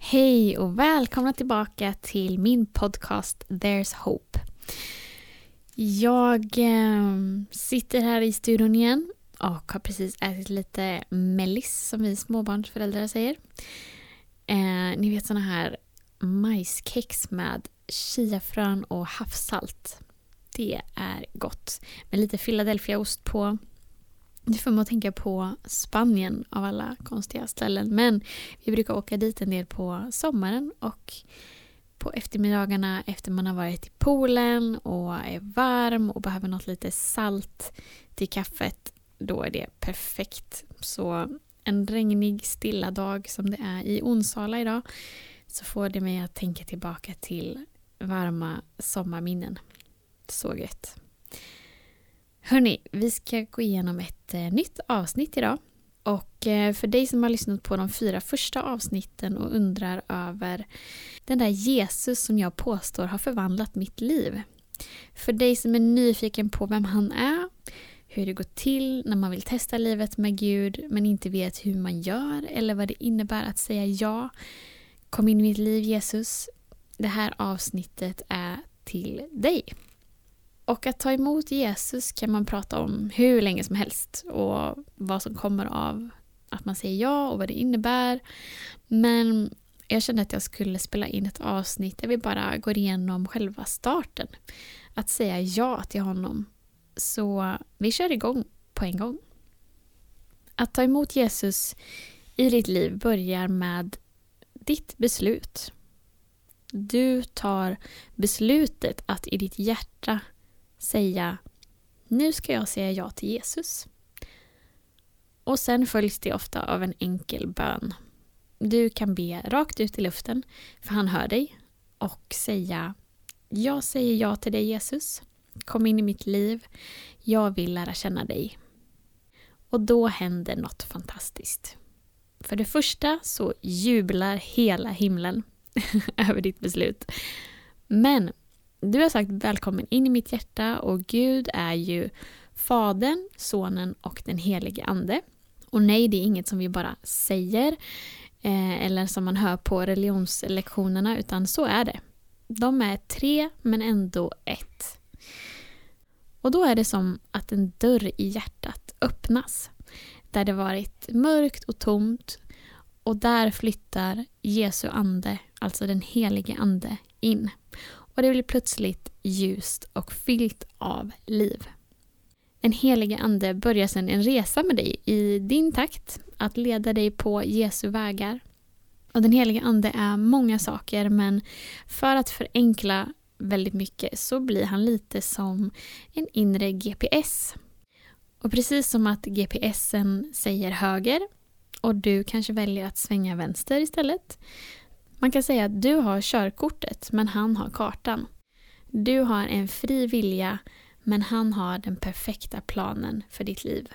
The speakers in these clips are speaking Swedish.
Hej och välkomna tillbaka till min podcast There's Hope. Jag eh, sitter här i studion igen och har precis ätit lite mellis som vi småbarnsföräldrar säger. Eh, ni vet såna här majskex med chiafrön och havssalt. Det är gott. Med lite Philadelphiaost på. Det får mig att tänka på Spanien av alla konstiga ställen. Men vi brukar åka dit en del på sommaren och på eftermiddagarna efter man har varit i poolen och är varm och behöver något lite salt till kaffet. Då är det perfekt. Så en regnig stilla dag som det är i Onsala idag så får det mig att tänka tillbaka till varma sommarminnen. Så gött. Hörni, vi ska gå igenom ett eh, nytt avsnitt idag. Och eh, för dig som har lyssnat på de fyra första avsnitten och undrar över den där Jesus som jag påstår har förvandlat mitt liv. För dig som är nyfiken på vem han är, hur det går till när man vill testa livet med Gud men inte vet hur man gör eller vad det innebär att säga ja. Kom in i mitt liv Jesus. Det här avsnittet är till dig. Och att ta emot Jesus kan man prata om hur länge som helst och vad som kommer av att man säger ja och vad det innebär. Men jag kände att jag skulle spela in ett avsnitt där vi bara går igenom själva starten. Att säga ja till honom. Så vi kör igång på en gång. Att ta emot Jesus i ditt liv börjar med ditt beslut. Du tar beslutet att i ditt hjärta säga nu ska jag säga ja till Jesus. Och sen följs det ofta av en enkel bön. Du kan be rakt ut i luften, för han hör dig, och säga Jag säger ja till dig Jesus. Kom in i mitt liv. Jag vill lära känna dig. Och då händer något fantastiskt. För det första så jublar hela himlen över ditt beslut. Men du har sagt välkommen in i mitt hjärta och Gud är ju Fadern, Sonen och den helige Ande. Och nej, det är inget som vi bara säger eh, eller som man hör på religionslektionerna, utan så är det. De är tre, men ändå ett. Och då är det som att en dörr i hjärtat öppnas. Där det varit mörkt och tomt och där flyttar Jesu ande, alltså den helige ande, in och det blir plötsligt ljust och fyllt av liv. Den helige Ande börjar sedan en resa med dig i din takt, att leda dig på Jesu vägar. Och den helige Ande är många saker men för att förenkla väldigt mycket så blir han lite som en inre GPS. Och precis som att GPSen säger höger och du kanske väljer att svänga vänster istället man kan säga att du har körkortet men han har kartan. Du har en fri vilja men han har den perfekta planen för ditt liv.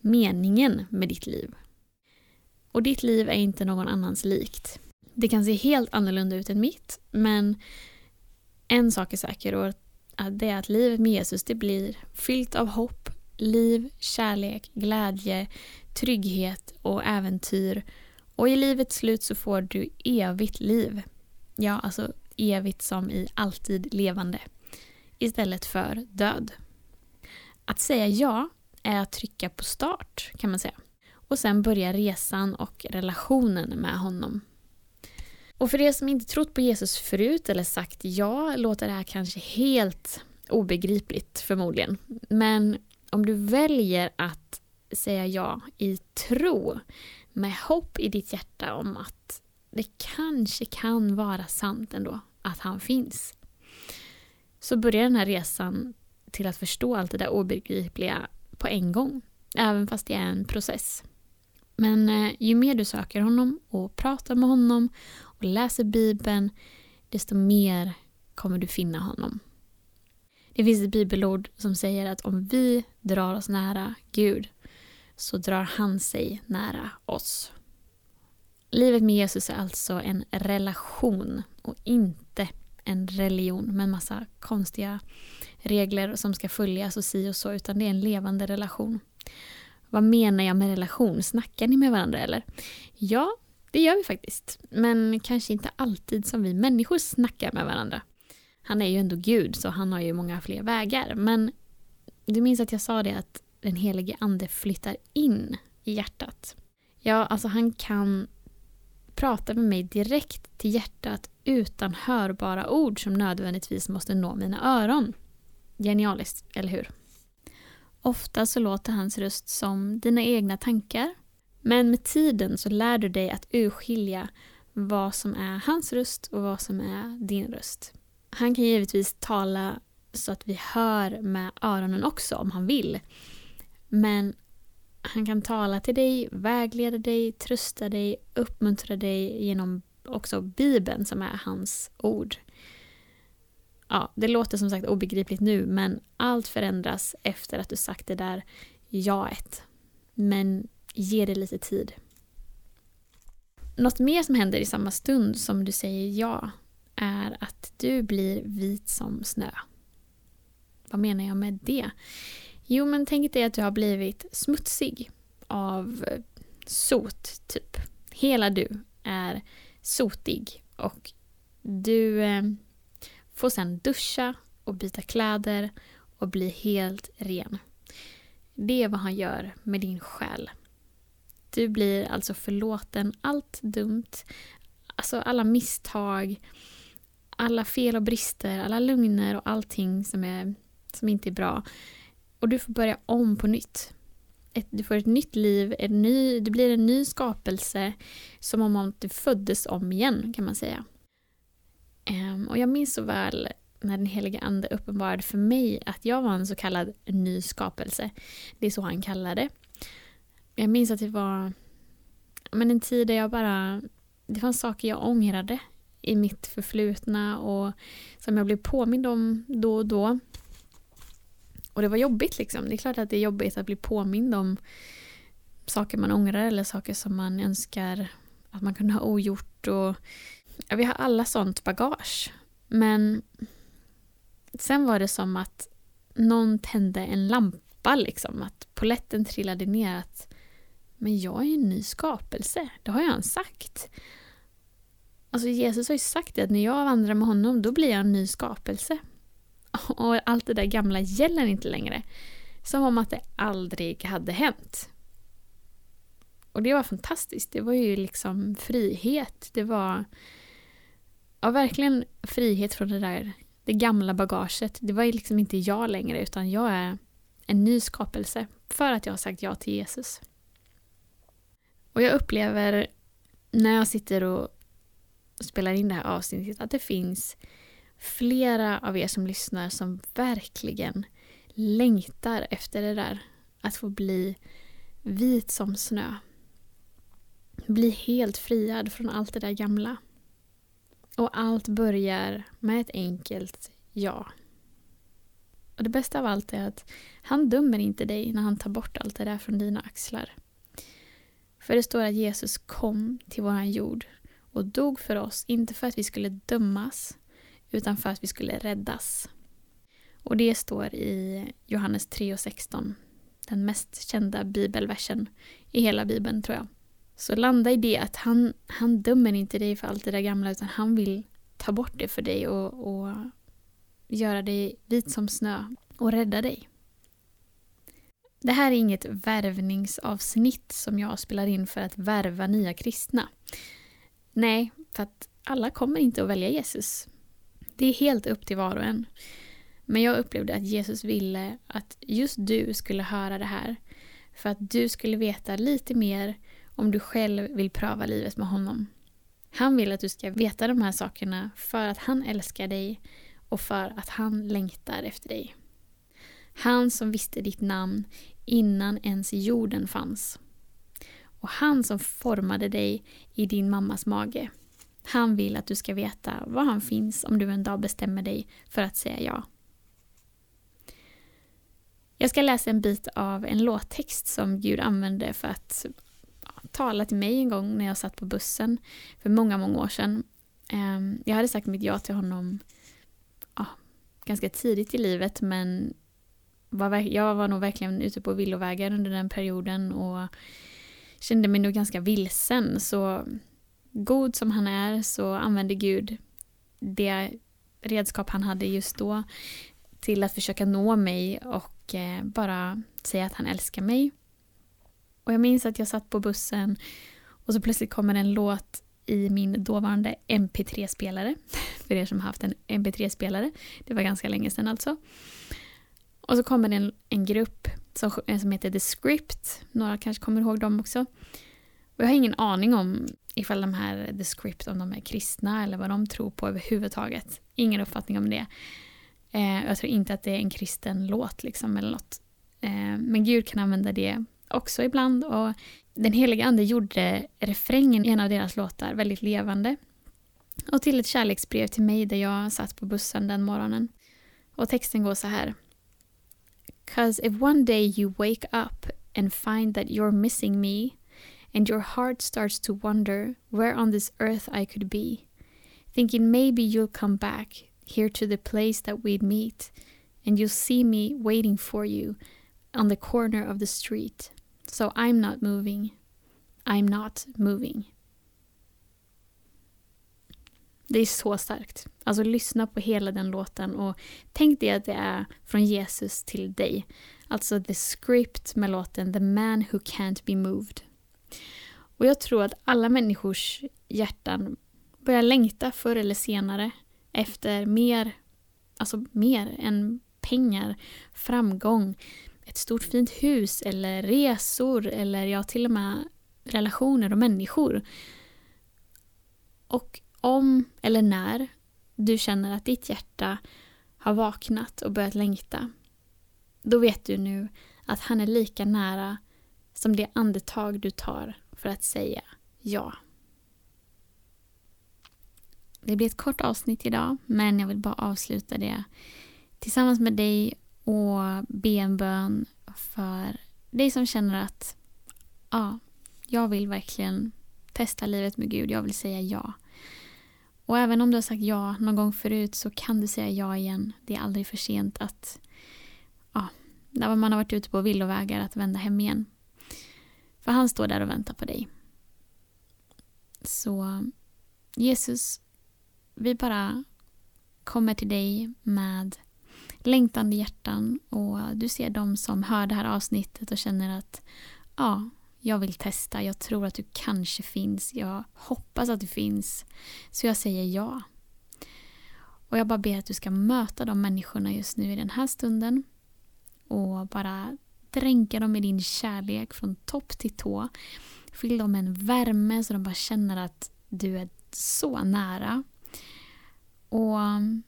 Meningen med ditt liv. Och ditt liv är inte någon annans likt. Det kan se helt annorlunda ut än mitt men en sak är säker och det är att livet med Jesus det blir fyllt av hopp, liv, kärlek, glädje, trygghet och äventyr och i livets slut så får du evigt liv. Ja, alltså evigt som i alltid levande. Istället för död. Att säga ja är att trycka på start kan man säga. Och sen börjar resan och relationen med honom. Och för er som inte trott på Jesus förut eller sagt ja låter det här kanske helt obegripligt förmodligen. Men om du väljer att säga ja i tro med hopp i ditt hjärta om att det kanske kan vara sant ändå att han finns. Så börjar den här resan till att förstå allt det där obegripliga på en gång. Även fast det är en process. Men eh, ju mer du söker honom och pratar med honom och läser Bibeln, desto mer kommer du finna honom. Det finns ett bibelord som säger att om vi drar oss nära Gud så drar han sig nära oss. Livet med Jesus är alltså en relation och inte en religion med en massa konstiga regler som ska följas och si och så, utan det är en levande relation. Vad menar jag med relation? Snackar ni med varandra eller? Ja, det gör vi faktiskt. Men kanske inte alltid som vi människor snackar med varandra. Han är ju ändå Gud, så han har ju många fler vägar. Men du minns att jag sa det att den helige ande flyttar in i hjärtat. Ja, alltså han kan prata med mig direkt till hjärtat utan hörbara ord som nödvändigtvis måste nå mina öron. Genialiskt, eller hur? Ofta så låter hans röst som dina egna tankar. Men med tiden så lär du dig att urskilja vad som är hans röst och vad som är din röst. Han kan givetvis tala så att vi hör med öronen också om han vill. Men han kan tala till dig, vägleda dig, trösta dig, uppmuntra dig genom också Bibeln som är hans ord. Ja, det låter som sagt obegripligt nu men allt förändras efter att du sagt det där jaet. Men ge det lite tid. Något mer som händer i samma stund som du säger ja är att du blir vit som snö. Vad menar jag med det? Jo, men tänk dig att du har blivit smutsig av eh, sot, typ. Hela du är sotig och du eh, får sen duscha och byta kläder och bli helt ren. Det är vad han gör med din själ. Du blir alltså förlåten allt dumt, alltså alla misstag, alla fel och brister, alla lugner och allting som, är, som inte är bra. Och du får börja om på nytt. Ett, du får ett nytt liv, en ny, det blir en ny skapelse som om du föddes om igen kan man säga. Um, och jag minns så väl när den heliga ande uppenbarade för mig att jag var en så kallad ny skapelse. Det är så han kallade det. Jag minns att det var men en tid där jag bara... Det fanns saker jag ångrade i mitt förflutna och som jag blev påmind om då och då. Och det var jobbigt liksom. Det är klart att det är jobbigt att bli påmind om saker man ångrar eller saker som man önskar att man kunde ha ogjort. Och, ja, vi har alla sånt bagage. Men sen var det som att någon tände en lampa liksom. Att poletten trillade ner. att Men jag är en ny skapelse. Det har han sagt. Alltså Jesus har ju sagt det att när jag vandrar med honom då blir jag en ny skapelse. Och allt det där gamla gäller inte längre. Som om att det aldrig hade hänt. Och det var fantastiskt. Det var ju liksom frihet. Det var ja, verkligen frihet från det där det gamla bagaget. Det var ju liksom inte jag längre utan jag är en ny skapelse för att jag har sagt ja till Jesus. Och jag upplever när jag sitter och spelar in det här avsnittet att det finns flera av er som lyssnar som verkligen längtar efter det där. Att få bli vit som snö. Bli helt friad från allt det där gamla. Och allt börjar med ett enkelt ja. Och det bästa av allt är att han dömer inte dig när han tar bort allt det där från dina axlar. För det står att Jesus kom till våran jord och dog för oss, inte för att vi skulle dömas, utan för att vi skulle räddas. Och det står i Johannes 3 och 16, den mest kända bibelversen i hela bibeln tror jag. Så landa i det att han, han dömer inte dig för allt det där gamla utan han vill ta bort det för dig och, och göra dig vit som snö och rädda dig. Det här är inget värvningsavsnitt som jag spelar in för att värva nya kristna. Nej, för att alla kommer inte att välja Jesus. Det är helt upp till var och en. Men jag upplevde att Jesus ville att just du skulle höra det här. För att du skulle veta lite mer om du själv vill pröva livet med honom. Han vill att du ska veta de här sakerna för att han älskar dig och för att han längtar efter dig. Han som visste ditt namn innan ens jorden fanns. Och han som formade dig i din mammas mage. Han vill att du ska veta var han finns om du en dag bestämmer dig för att säga ja. Jag ska läsa en bit av en låttext som Gud använde för att tala till mig en gång när jag satt på bussen för många, många år sedan. Ehm, jag hade sagt mitt ja till honom ja, ganska tidigt i livet men var, jag var nog verkligen ute på villovägar under den perioden och kände mig nog ganska vilsen. Så god som han är så använde Gud det redskap han hade just då till att försöka nå mig och eh, bara säga att han älskar mig. Och jag minns att jag satt på bussen och så plötsligt kommer en låt i min dåvarande MP3-spelare. För er som har haft en MP3-spelare. Det var ganska länge sedan alltså. Och så kommer det en, en grupp som, som heter The Script. Några kanske kommer ihåg dem också. Och jag har ingen aning om ifall de här The Script, om de är kristna eller vad de tror på överhuvudtaget. Ingen uppfattning om det. Eh, jag tror inte att det är en kristen låt liksom eller något. Eh, men Gud kan använda det också ibland och den heliga ande gjorde refrängen i en av deras låtar väldigt levande. Och till ett kärleksbrev till mig där jag satt på bussen den morgonen. Och texten går så här. Cause if one day you wake up and find that you're missing me and your heart starts to wonder where on this earth I could be, thinking maybe you'll come back here to the place that we'd meet and you'll see me waiting for you on the corner of the street. So I'm not moving. I'm not moving. Det är så starkt. Alltså lyssna på hela den låten och tänk dig att det är från Jesus till dig. Alltså the script med låten The man who can't be moved. Och jag tror att alla människors hjärtan börjar längta förr eller senare efter mer, alltså mer än pengar, framgång, ett stort fint hus eller resor eller ja, till och med relationer och människor. Och om eller när du känner att ditt hjärta har vaknat och börjat längta, då vet du nu att han är lika nära som det andetag du tar för att säga ja. Det blir ett kort avsnitt idag, men jag vill bara avsluta det tillsammans med dig och be en bön för dig som känner att ja, jag vill verkligen testa livet med Gud, jag vill säga ja. Och även om du har sagt ja någon gång förut så kan du säga ja igen. Det är aldrig för sent att, ja, när man har varit ute på villovägar, att vända hem igen. För han står där och väntar på dig. Så Jesus, vi bara kommer till dig med längtande hjärtan och du ser de som hör det här avsnittet och känner att ja, jag vill testa, jag tror att du kanske finns, jag hoppas att du finns. Så jag säger ja. Och jag bara ber att du ska möta de människorna just nu i den här stunden och bara dränka dem i din kärlek från topp till tå. Fyll dem med en värme så de bara känner att du är så nära. Och mm,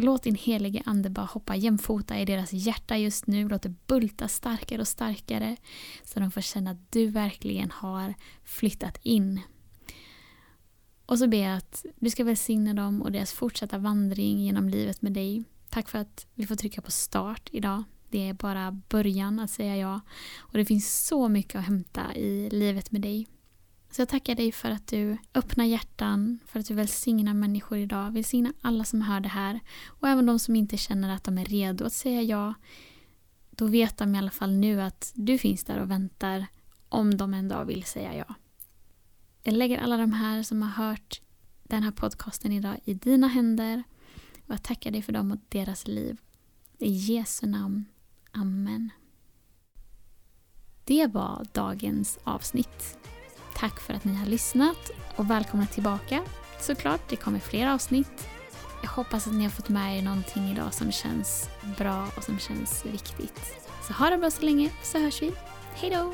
Låt din helige ande bara hoppa jämfota i deras hjärta just nu. Låt det bulta starkare och starkare. Så de får känna att du verkligen har flyttat in. Och så ber jag att du ska välsigna dem och deras fortsatta vandring genom livet med dig. Tack för att vi får trycka på start idag. Det är bara början att säga ja. Och det finns så mycket att hämta i livet med dig. Så jag tackar dig för att du öppnar hjärtan, för att du välsignar människor idag. Välsigna alla som hör det här. Och även de som inte känner att de är redo att säga ja. Då vet de i alla fall nu att du finns där och väntar om de en dag vill säga ja. Jag lägger alla de här som har hört den här podcasten idag i dina händer. Och jag tackar dig för dem och deras liv. I Jesu namn. Amen. Det var dagens avsnitt. Tack för att ni har lyssnat och välkomna tillbaka. Såklart, det kommer fler avsnitt. Jag hoppas att ni har fått med er någonting idag som känns bra och som känns viktigt. Så ha det bra så länge så hörs vi. Hejdå!